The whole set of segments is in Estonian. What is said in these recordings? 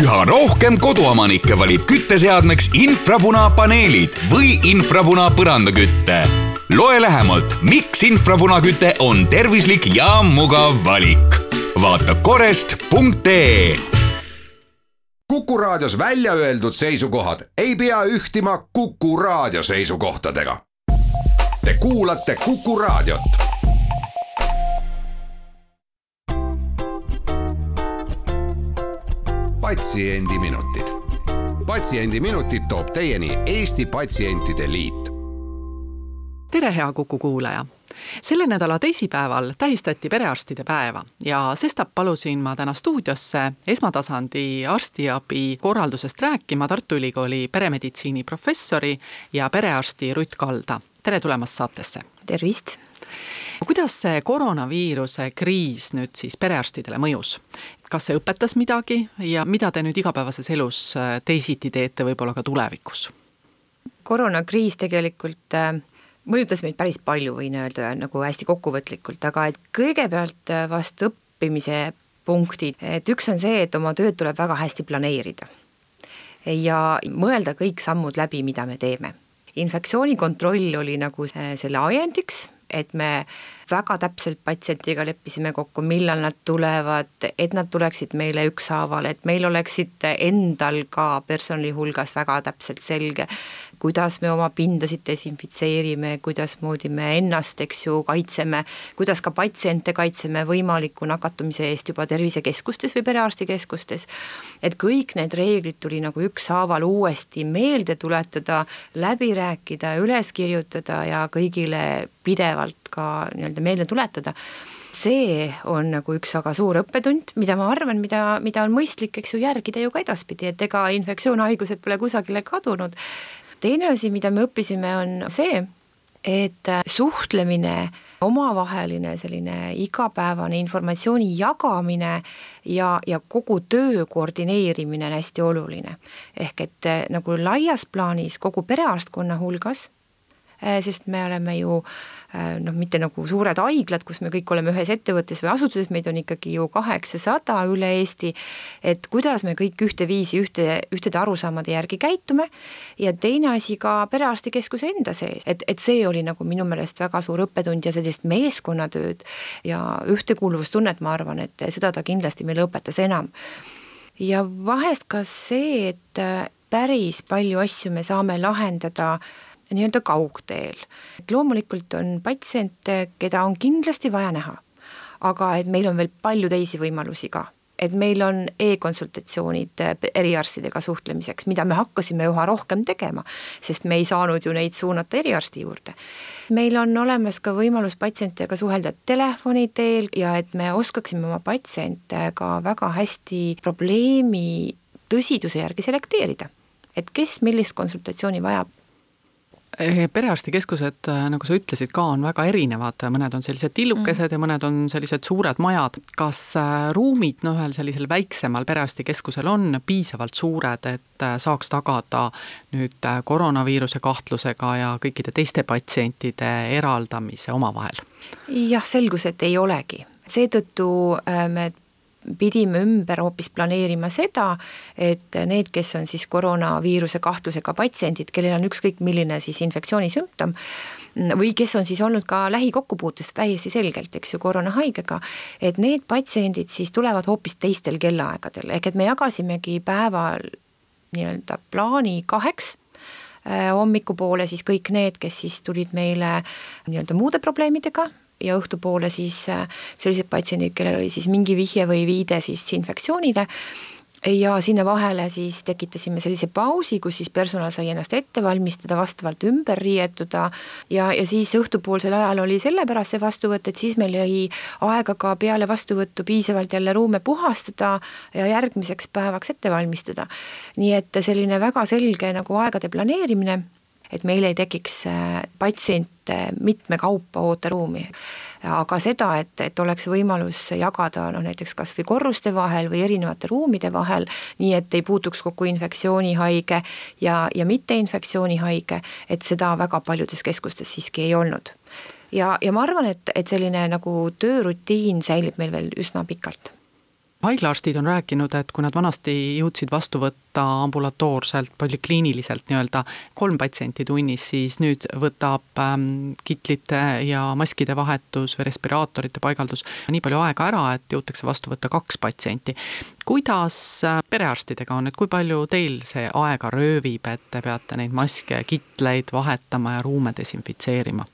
üha rohkem koduomanikke valib kütteseadmeks infrapunapaneelid või infrapuna põrandaküte. loe lähemalt, miks infrapunaküte on tervislik ja mugav valik. vaata korest.ee Kuku Raadios välja öeldud seisukohad ei pea ühtima Kuku Raadio seisukohtadega. Te kuulate Kuku Raadiot. Patsiendiminutid, Patsiendiminutid toob teieni Eesti Patsientide Liit. tere, hea Kuku kuulaja selle nädala teisipäeval tähistati perearstide päeva ja sestap palusin ma täna stuudiosse esmatasandi arstiabi korraldusest rääkima Tartu Ülikooli peremeditsiini professori ja perearsti Rutt Kalda. Tere tulemast saatesse. tervist. kuidas see koroonaviiruse kriis nüüd siis perearstidele mõjus? kas see õpetas midagi ja mida te nüüd igapäevases elus teisiti teete võib-olla ka tulevikus? koroonakriis tegelikult äh, mõjutas meid päris palju, võin öelda nagu hästi kokkuvõtlikult, aga et kõigepealt äh, vast õppimise punktid, et üks on see, et oma tööd tuleb väga hästi planeerida. ja mõelda kõik sammud läbi, mida me teeme. Infektsioonikontroll oli nagu selle ajendiks, et me väga täpselt patsientiga leppisime kokku, millal nad tulevad, et nad tuleksid meile ükshaaval, et meil oleksid endal ka personali hulgas väga täpselt selge, kuidas me oma pindasid desinfitseerime, kuidasmoodi me ennast, eks ju, kaitseme, kuidas ka patsiente kaitseme võimaliku nakatumise eest juba tervisekeskustes või perearstikeskustes. et kõik need reeglid tuli nagu ükshaaval uuesti meelde tuletada, läbi rääkida, üles kirjutada ja kõigile pidevalt ka nii-öelda meelde tuletada see on nagu üks väga suur õppetund, mida ma arvan, mida, mida on mõistlik, eks ju, järgida ju ka edaspidi, et ega infektsioonhaigused pole kusagile kadunud. Teine asi, mida me õppisime, on see, et suhtlemine, omavaheline selline igapäevane informatsiooni jagamine ja, ja kogu töö koordineerimine on hästi oluline. ehk et nagu laias plaanis kogu perearstkonna hulgas, sest me oleme ju äh, Äh, noh, mitte nagu suured haiglad, kus me kõik oleme ühes ettevõttes või asutuses, meid on ikkagi ju kaheksasada üle Eesti, et kuidas me kõik ühteviisi, ühte, ühtede arusaamade järgi käitume. Ja teine asi ka perearstikeskuse enda sees, et, et see oli nagu minu meelest väga suur õppetund ja sellist meeskonnatööd ja ühtekuuluvustunnet, ma arvan, et seda ta kindlasti meile õpetas enam. ja vahest ka see, et päris palju asju me saame lahendada äh, nii-öelda kaugteel. et loomulikult on patsiente, keda on kindlasti vaja näha, aga et meil on veel palju teisi võimalusi ka et meil on e-konsultatsioonid eriarstidega suhtlemiseks, mida me hakkasime üha rohkem tegema, sest me ei saanud ju neid suunata eriarsti juurde. meil on olemas ka võimalus patsientidega suhelda telefoni teel ja et me oskaksime oma patsiente ka väga hästi probleemi tõsiduse järgi selekteerida et kes millist konsultatsiooni vajab Eh, perearstikeskused, äh, nagu sa ütlesid ka, on väga erinevad, mõned on sellised tillukesed mm. ja mõned on sellised suured majad. kas äh, ruumid noh, ühel sellisel väiksemal perearstikeskusel on piisavalt suured, et saaks tagada nüüd koroonaviiruse kahtlusega ja kõikide teiste patsientide eraldamise omavahel? jah, selgus, et ei olegi seetõttu me pidime ümber hoopis planeerima seda, et need, kes on siis koroonaviiruse kahtlusega patsiendid, kellel on ükskõik milline siis infektsioonisümptom, või kes on siis olnud ka lähikokkupuutes täiesti selgelt, eks ju, koroonahaigega, et need patsiendid siis tulevad hoopis teistel kellaaegadel, ehk et me jagasimegi päeval nii-öelda plaani kaheks. Äh, hommikupoole siis kõik need, kes siis tulid meile nii-öelda muude probleemidega, ja õhtupoole siis äh, sellised patsiendid, kellel oli siis mingi vihje või viide siis infektsioonile. Ja sinna vahele siis tekitasime sellise pausi, kus siis personal sai ennast ette valmistada, vastavalt ümber riietuda. Ja, ja siis õhtupoolsel ajal oli sellepärast see vastuvõtt, et siis meil jäi aega ka peale vastuvõttu piisavalt jälle ruume puhastada ja järgmiseks päevaks ette valmistada. nii et selline väga selge nagu aegade planeerimine et meil ei tekiks äh, patsiente mitme kaupa ooteruumi. aga seda, et, et oleks võimalus jagada noh, näiteks kas või korruste vahel või erinevate ruumide vahel, nii et ei puutuks kokku infektsioonihaige ja, ja mitteinfektsioonihaige, et seda väga paljudes keskustes siiski ei olnud. ja, ja ma arvan, et, et selline nagu töörutiin säilib meil veel üsna pikalt haiglaarstid on rääkinud, et kui nad vanasti jõudsid vastu võtta ambulatoorselt, polikliiniliselt nii-öelda kolm patsienti tunnis, siis nüüd võtab ähm, kitlite ja maskide vahetus või respiraatorite paigaldus nii palju aega ära, et jõutakse vastu võtta kaks patsienti. kuidas äh, perearstidega on, et kui palju teil see aega röövib, et te peate neid maske, kitleid vahetama ja ruume desinfitseerima?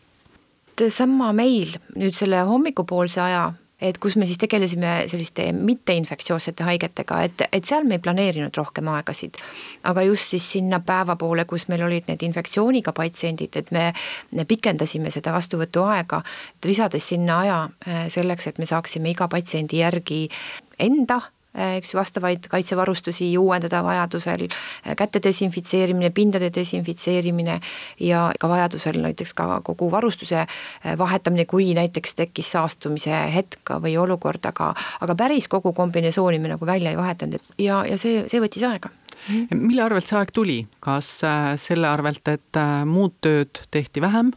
sama meil nüüd selle hommikupoolse aja et kus me siis tegelesime selliste mitteinfektsioossete haigetega, et, et seal me ei planeerinud rohkem aegasid. aga just siis sinna päeva poole, kus meil olid need infektsiooniga patsiendid, et me, me pikendasime seda vastuvõtuaega, lisades sinna aja äh, selleks, et me saaksime iga patsiendi järgi enda eks ju, vastavaid kaitsevarustusi uuendada vajadusel, äh, käte desinfitseerimine, pindade desinfitseerimine ja ka vajadusel näiteks ka kogu varustuse äh, vahetamine, kui näiteks tekkis saastumise hetk või olukord, aga aga päris kogu kombinesooni me nagu välja ei vahetanud ja, ja see, see võttis aega. Mille arvelt see aeg tuli, kas selle arvelt, et muud tööd tehti vähem,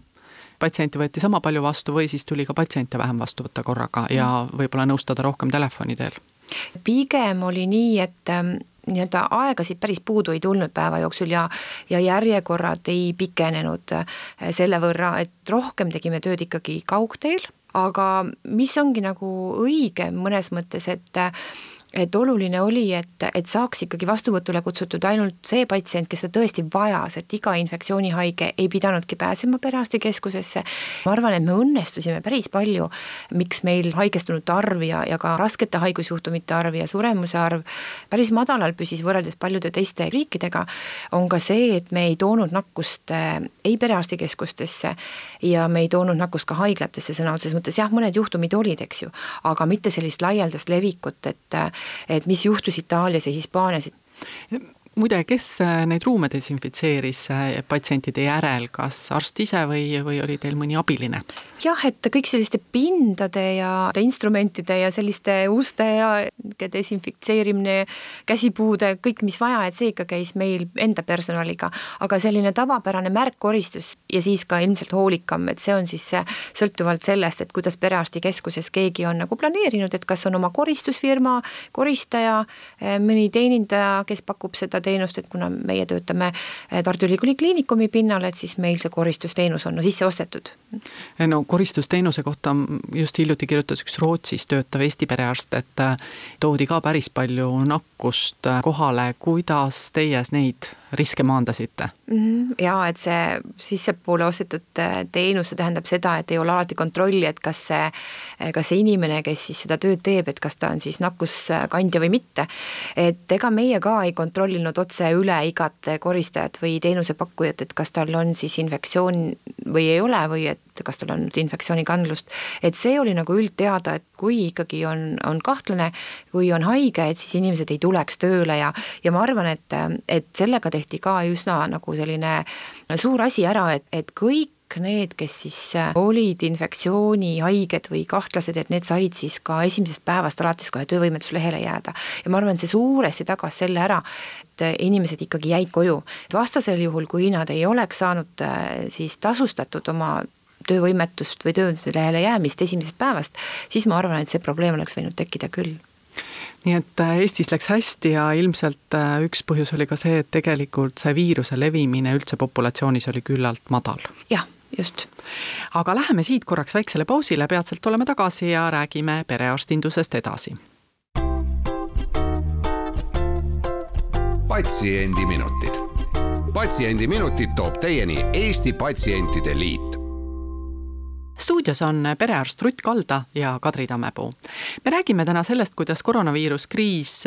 patsiente võeti sama palju vastu või siis tuli ka patsiente vähem vastu võtta korraga ja võib-olla nõustada rohkem telefoni teel? Pigem oli nii, et ähm, nii-öelda aegasid päris puudu ei tulnud päeva jooksul ja, ja järjekorrad ei pikenenud äh, selle võrra, et rohkem tegime tööd ikkagi kaugteel, aga mis ongi nagu õige mõnes mõttes, et et oluline oli, et, et saaks ikkagi vastuvõtule kutsutud ainult see patsient, kes seda tõesti vajas, et iga infektsioonihaige ei pidanudki pääsema perearstikeskusesse. ma arvan, et me õnnestusime päris palju, miks meil haigestunute arv ja, ja ka raskete haigusjuhtumite arv ja suremuse arv päris madalal püsis võrreldes paljude teiste riikidega, on ka see, et me ei toonud nakkust äh, ei perearstikeskustesse ja me ei toonud nakkust ka haiglatesse sõna otseses mõttes, jah, mõned juhtumid olid, eks ju, aga mitte sellist laialdast levikut, et et mis juhtus Itaalias ja Hispaanias muide, kes äh, neid ruume desinfitseeris äh, patsientide järel, kas arst ise või, või oli teil mõni abiline? jah, et kõik selliste pindade ja instrumentide ja selliste uste ja desinfitseerimine, käsipuude, kõik, mis vaja, et see ikka käis meil enda personaliga, aga selline tavapärane märkkoristus ja siis ka ilmselt hoolikam, et see on siis sõltuvalt sellest, et kuidas perearstikeskuses keegi on nagu planeerinud, et kas on oma koristusfirma, koristaja, mõni teenindaja, kes pakub seda teenust, et kuna meie töötame eh, Tartu Ülikooli Kliinikumi pinnal, et siis meil see koristusteenus on no, sisse ostetud. no koristusteenuse kohta just hiljuti kirjutas üks Rootsis töötav Eesti perearst, et eh, toodi ka päris palju nakkust eh, kohale, kuidas teie neid riske maandasite mm? -hmm. ja et see sissepoole ostetud teenus, see tähendab seda, et ei ole alati kontrolli, et kas see, kas see inimene, kes siis seda tööd teeb, et kas ta on siis nakkuskandja või mitte. et ega meie ka ei kontrollinud otse üle igat koristajat või teenusepakkujat, et kas tal on siis infektsioon või ei ole või et kas tal on infektsioonikandlust. et see oli nagu üldteada, et kui ikkagi on, on kahtlane, kui on haige, et siis inimesed ei tuleks tööle ja, ja ma arvan, et, et sellega tehti ka üsna nagu selline suur asi ära, et, et kõik need, kes siis olid infektsioonihaiged või kahtlased, et need said siis ka esimesest päevast alates kohe töövõimetuslehele jääda. ja ma arvan, et see suuresti tagas selle ära, et inimesed ikkagi jäid koju. vastasel juhul, kui nad ei oleks saanud siis tasustatud oma töövõimetust või töölehele jäämist esimesest päevast, siis ma arvan, et see probleem oleks võinud tekkida küll nii et äh, Eestis läks hästi ja ilmselt äh, üks põhjus oli ka see, et tegelikult see viiruse levimine üldse populatsioonis oli küllalt madal. jah, just. aga läheme siit korraks väiksele pausile, peatselt oleme tagasi ja räägime perearstindusest edasi. patsiendiminutid. patsiendiminutid toob teieni Eesti Patsientide Liit stuudios on perearst Rutt Kalda ja Kadri Tammepuu. me räägime täna sellest, kuidas koroonaviiruskriis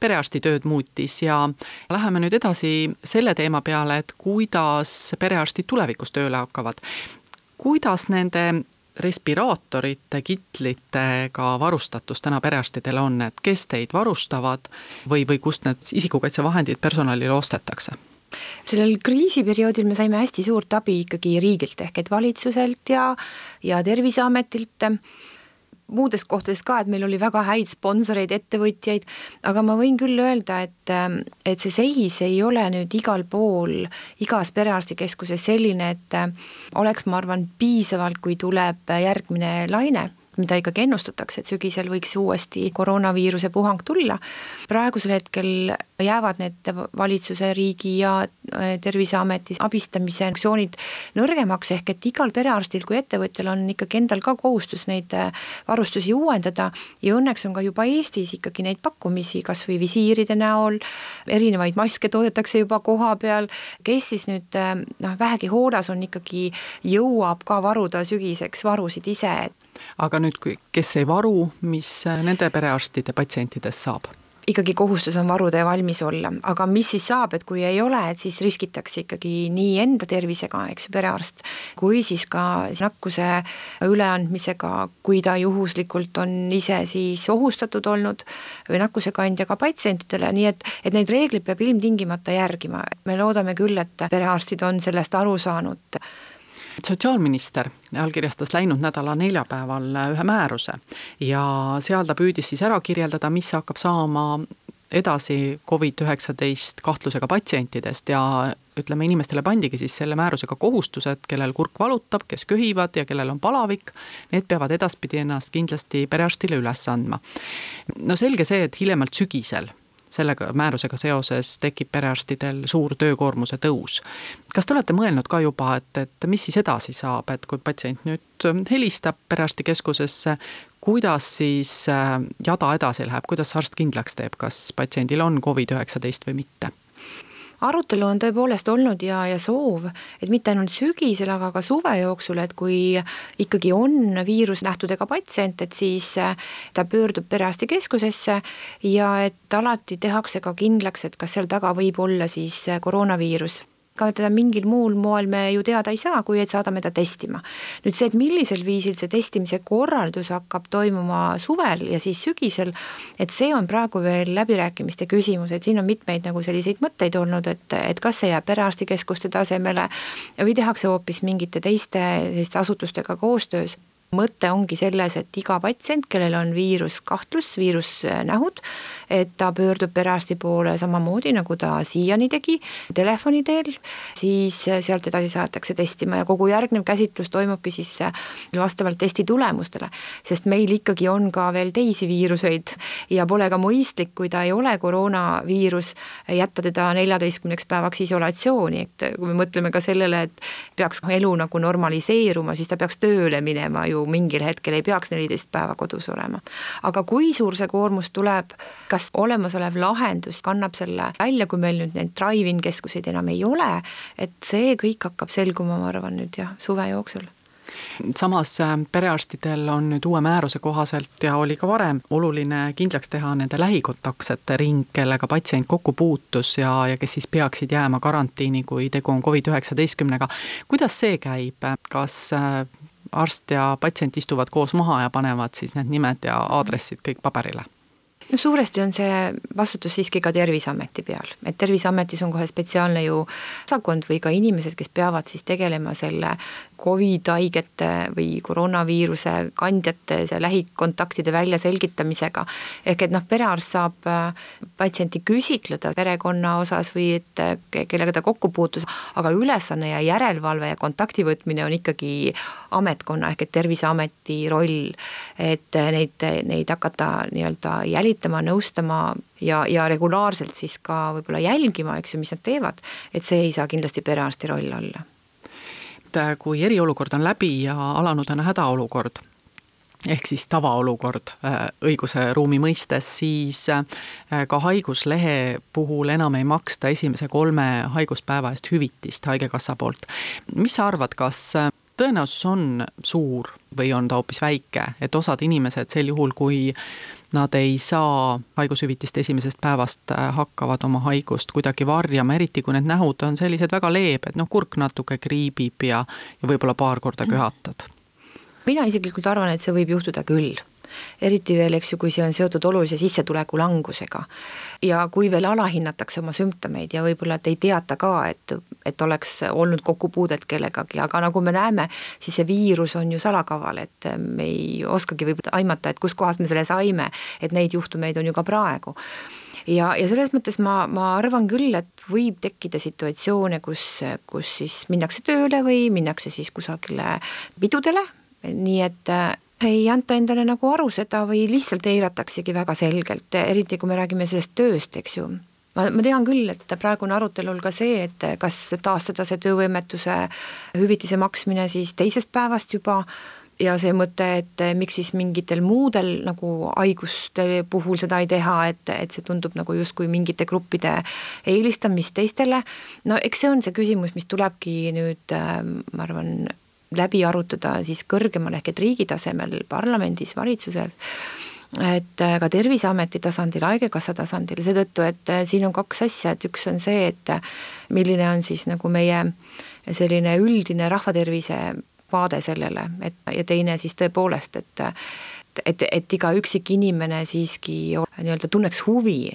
perearsti tööd muutis ja läheme nüüd edasi selle teema peale, et kuidas perearstid tulevikus tööle hakkavad. kuidas nende respiraatorite, kitlitega varustatus täna perearstidel on, et kes teid varustavad või, või kust need isikukaitsevahendid personalile ostetakse? Sellel kriisiperioodil me saime hästi suurt abi ikkagi riigilt ehk et valitsuselt ja, ja Terviseametilt. Muudest kohtadest ka, et meil oli väga häid sponsoreid, ettevõtjaid, aga ma võin küll öelda, et, et see seis ei ole nüüd igal pool, igas perearstikeskuses selline, et oleks, ma arvan, piisavalt, kui tuleb järgmine laine mida ikkagi ennustatakse, et sügisel võiks uuesti koroonaviiruse puhang tulla. praegusel hetkel jäävad need valitsuse, riigi ja äh, Terviseameti abistamise funktsioonid nõrgemaks, ehk et igal perearstil kui ettevõtjal on ikkagi endal ka kohustus neid äh, varustusi uuendada ja õnneks on ka juba Eestis ikkagi neid pakkumisi, kas või visiiride näol, erinevaid maske toodetakse juba koha peal, kes siis nüüd äh, noh, vähegi hoolas on, ikkagi jõuab ka varuda sügiseks varusid ise. Aga nüüd, kui, kes ei varu, mis nende perearstide patsientidest saab? ikkagi kohustus on varuda ja valmis olla, aga mis siis saab, et kui ei ole, et siis riskitakse ikkagi nii enda tervisega, eks ju, perearst, kui siis ka nakkuse üleandmisega, kui ta juhuslikult on ise siis ohustatud olnud või nakkusekandja ka patsientidele, nii et, et neid reegleid peab ilmtingimata järgima, me loodame küll, et perearstid on sellest aru saanud sotsiaalminister allkirjastas läinud nädala neljapäeval ühe määruse ja seal ta püüdis siis ära kirjeldada, mis hakkab saama edasi Covid-19 kahtlusega patsientidest ja ütleme, inimestele pandigi siis selle määrusega kohustused, kellel kurk valutab, kes köhivad ja kellel on palavik, need peavad edaspidi ennast kindlasti perearstile üles andma. no selge see, et hiljemalt sügisel sellega määrusega seoses tekib perearstidel suur töökoormuse tõus. kas te olete mõelnud ka juba, et, et mis siis edasi saab, et kui patsient nüüd helistab perearstikeskusesse, kuidas siis äh, jada edasi läheb, kuidas arst kindlaks teeb, kas patsiendil on Covid-19 või mitte? Arutelu on tõepoolest olnud ja, ja soov, et mitte ainult sügisel, aga ka suve jooksul, et kui ikkagi on viirusnähtudega patsient, et siis äh, ta pöördub perearstikeskusesse ja et alati tehakse ka kindlaks, et kas seal taga võib olla siis äh, koroonaviirus ega teda mingil muul moel me ju teada ei saa, kui et saadame ta testima. nüüd see, et millisel viisil see testimise korraldus hakkab toimuma suvel ja siis sügisel, et see on praegu veel läbirääkimiste küsimus, et siin on mitmeid nagu selliseid mõtteid olnud, et, et kas see jääb perearstikeskuste tasemele või tehakse hoopis mingite teiste selliste asutustega koostöös mõte ongi selles, et iga patsient, kellel on viiruskahtlus, viirusnähud, et ta pöördub perearsti poole samamoodi, nagu ta siiani tegi, telefoni teel, siis sealt edasi saadetakse testima ja kogu järgnev käsitlus toimubki siis vastavalt testi tulemustele. sest meil ikkagi on ka veel teisi viiruseid ja pole ka mõistlik, kui ta ei ole koroonaviirus, jätta teda neljateistkümneks päevaks isolatsiooni, et kui me mõtleme ka sellele, et peaks elu nagu normaliseeruma, siis ta peaks tööle minema ju ju mingil hetkel ei peaks neliteist päeva kodus olema. aga kui suur see koormus tuleb, kas olemasolev lahendus kannab selle välja, kui meil nüüd neid drive-in keskuseid enam ei ole, et see kõik hakkab selguma, ma arvan nüüd jah, suve jooksul samas äh, perearstidel on nüüd uue määruse kohaselt ja oli ka varem oluline kindlaks teha nende lähikontaktsete ring, kellega patsient kokku puutus ja, ja kes siis peaksid jääma karantiini, kui tegu on Covid-19-ga. kuidas see käib, kas äh, arst ja patsient istuvad koos maha ja panevad siis need nimed ja aadressid kõik paberile. No suuresti on see vastutus siiski ka Terviseameti peal, et Terviseametis on kohe spetsiaalne ju osakond või ka inimesed, kes peavad siis tegelema selle Covid haigete või koroonaviiruse kandjate see lähikontaktide väljaselgitamisega. ehk et noh, perearst saab äh, patsienti küsitleda perekonna osas või et äh, kellega ta kokku puutus, aga ülesanne ja järelevalve ja kontakti võtmine on ikkagi ametkonna ehk et Terviseameti roll. et äh, neid, neid hakata nii-öelda jälitama, nõustama ja, ja regulaarselt siis ka võib-olla jälgima, eks ju, mis nad teevad, et see ei saa kindlasti perearsti roll olla et kui eriolukord on läbi ja alanud on hädaolukord, ehk siis tavaolukord äh, õiguse ruumi mõistes, siis äh, ka haiguslehe puhul enam ei maksta esimese kolme haiguspäeva eest hüvitist Haigekassa poolt. mis sa arvad, kas äh, tõenäosus on suur või on ta hoopis väike, et osad inimesed sel juhul, kui nad ei saa haigushüvitist esimesest päevast, äh, hakkavad oma haigust kuidagi varjama, eriti kui need nähud on sellised väga leebed, noh kurk natuke kriibib ja, ja võib-olla paar korda köhatad. mina isiklikult arvan, et see võib juhtuda küll eriti veel, eks ju, kui see on seotud olulise sissetuleku langusega. ja kui veel alahinnatakse oma sümptomeid ja võib-olla, et ei teata ka, et, et oleks olnud kokkupuudet kellegagi, aga nagu me näeme, siis see viirus on ju salakaval, et me ei oskagi võib-olla aimata, et kuskohast me selle saime, et neid juhtumeid on ju ka praegu ja, ja selles mõttes ma, ma arvan küll, et võib tekkida situatsioone, kus, kus siis minnakse tööle või minnakse siis kusagile pidudele, nii et ei anta endale nagu aru seda või lihtsalt eirataksegi väga selgelt, eriti kui me räägime sellest tööst, eks ju. Ma, ma tean küll, et praegu on arutelul ka see, et kas taastada see töövõimetuse hüvitise maksmine siis teisest päevast juba ja see mõte, et miks siis mingitel muudel nagu haiguste puhul seda ei teha, et, et see tundub nagu justkui mingite gruppide eelistamist teistele, no eks see on see küsimus, mis tulebki nüüd, ma arvan, läbi arutada siis kõrgemal ehk et riigi tasemel, parlamendis, valitsuses et äh, ka Terviseameti tasandil, Haigekassa tasandil, seetõttu, et äh, siin on kaks asja, et üks on see, et äh, milline on siis nagu meie selline üldine rahvatervise vaade sellele, et ja teine siis tõepoolest, et et, et iga üksik inimene siiski nii-öelda tunneks huvi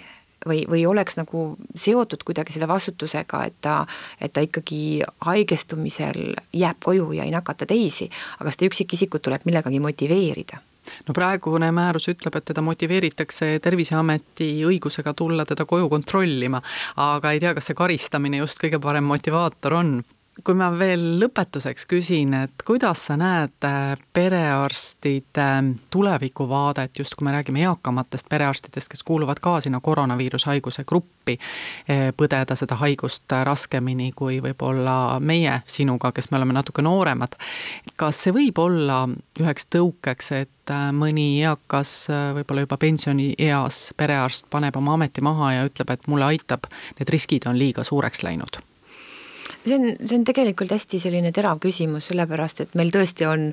või, või oleks nagu seotud kuidagi selle vastutusega, et ta, et ta ikkagi haigestumisel jääb koju ja ei nakata teisi, aga seda üksikisikut tuleb millegagi motiveerida? No praegune määrus ütleb, et teda motiveeritakse Terviseameti õigusega tulla teda koju kontrollima, aga ei tea, kas see karistamine just kõige parem motivaator on kui ma veel lõpetuseks küsin, et kuidas sa näed äh, perearstide tulevikuvaadet, just kui me räägime eakamatest perearstidest, kes kuuluvad ka sinna koroonaviirushaiguse gruppi, äh, põdeda seda haigust raskemini kui võib-olla meie sinuga, kes me oleme natuke nooremad. kas see võib olla üheks tõukeks, et äh, mõni eakas, võib-olla juba pensionieas perearst paneb oma ameti maha ja ütleb, et mulle aitab, need riskid on liiga suureks läinud see on, see on tegelikult hästi selline terav küsimus, sellepärast et meil tõesti on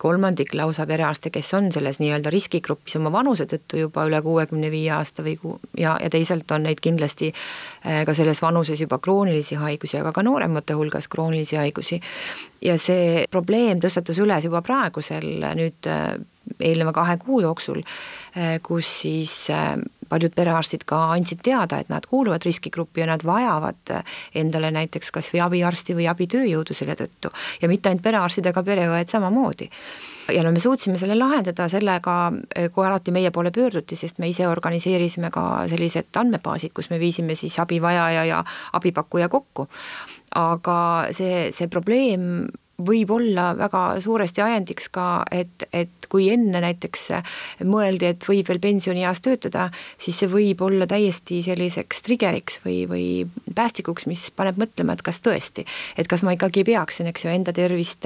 kolmandik lausa perearste, kes on selles nii-öelda riskigrupis oma vanuse tõttu juba üle kuuekümne viie aasta või ku- ja, ja teisalt on neid kindlasti eh, ka selles vanuses juba kroonilisi haigusi, aga ka nooremate hulgas kroonilisi haigusi. ja see probleem tõstatus üles juba praegusel nüüd eh, eelneva kahe kuu jooksul, eh, kus siis paljud perearstid ka andsid teada, et nad kuuluvad riskigruppi ja nad vajavad endale näiteks kas või abiarsti või abitööjõudu selle tõttu ja mitte ainult perearstid, aga pereõed samamoodi ja no me suutsime selle lahendada sellega, kui alati meie poole pöörduti, sest me ise organiseerisime ka sellised andmebaasid, kus me viisime siis abivajaja ja abipakkuja kokku. aga see, see probleem võib olla väga suuresti ajendiks ka, et, et kui enne näiteks mõeldi, et võib veel pensionieas töötada, siis see võib olla täiesti selliseks trigger'iks või, või päästikuks, mis paneb mõtlema, et kas tõesti, et kas ma ikkagi peaksin, eks ju, enda tervist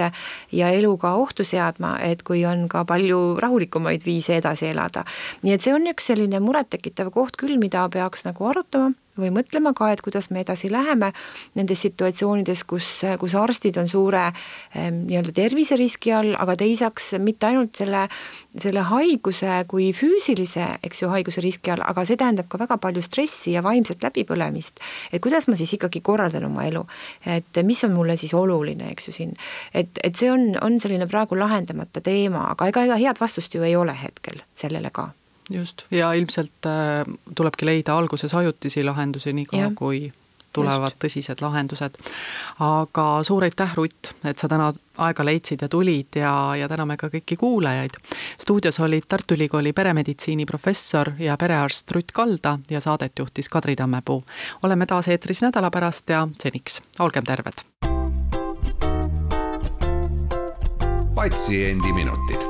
ja elu ka ohtu seadma, et kui on ka palju rahulikumaid viise edasi elada. nii et see on üks selline murettekitav koht küll, mida peaks nagu arutama või mõtlema ka, et kuidas me edasi läheme nendes situatsioonides, kus, kus arstid on suure ehm, nii-öelda terviseriski all, aga teisaks mitte ainult selle, selle haiguse kui füüsilise, eks ju, haiguse riski all, aga see tähendab ka väga palju stressi ja vaimset läbipõlemist. et kuidas ma siis ikkagi korraldan oma elu, et mis on mulle siis oluline, eks ju siin, et, et see on, on selline praegu lahendamata teema, aga ega, ega head vastust ju ei ole hetkel sellele ka just, ja ilmselt äh, tulebki leida alguses ajutisi lahendusi, niikaua kui tulevad Just. tõsised lahendused. aga suur aitäh, Rutt, et sa täna aega leidsid ja tulid ja, ja täname ka kõiki kuulajaid. stuudios olid Tartu Ülikooli peremeditsiini professor ja perearst Rutt Kalda ja saadet juhtis Kadri Tammepuu. oleme taas eetris nädala pärast ja seniks olgem terved. patsiendiminutid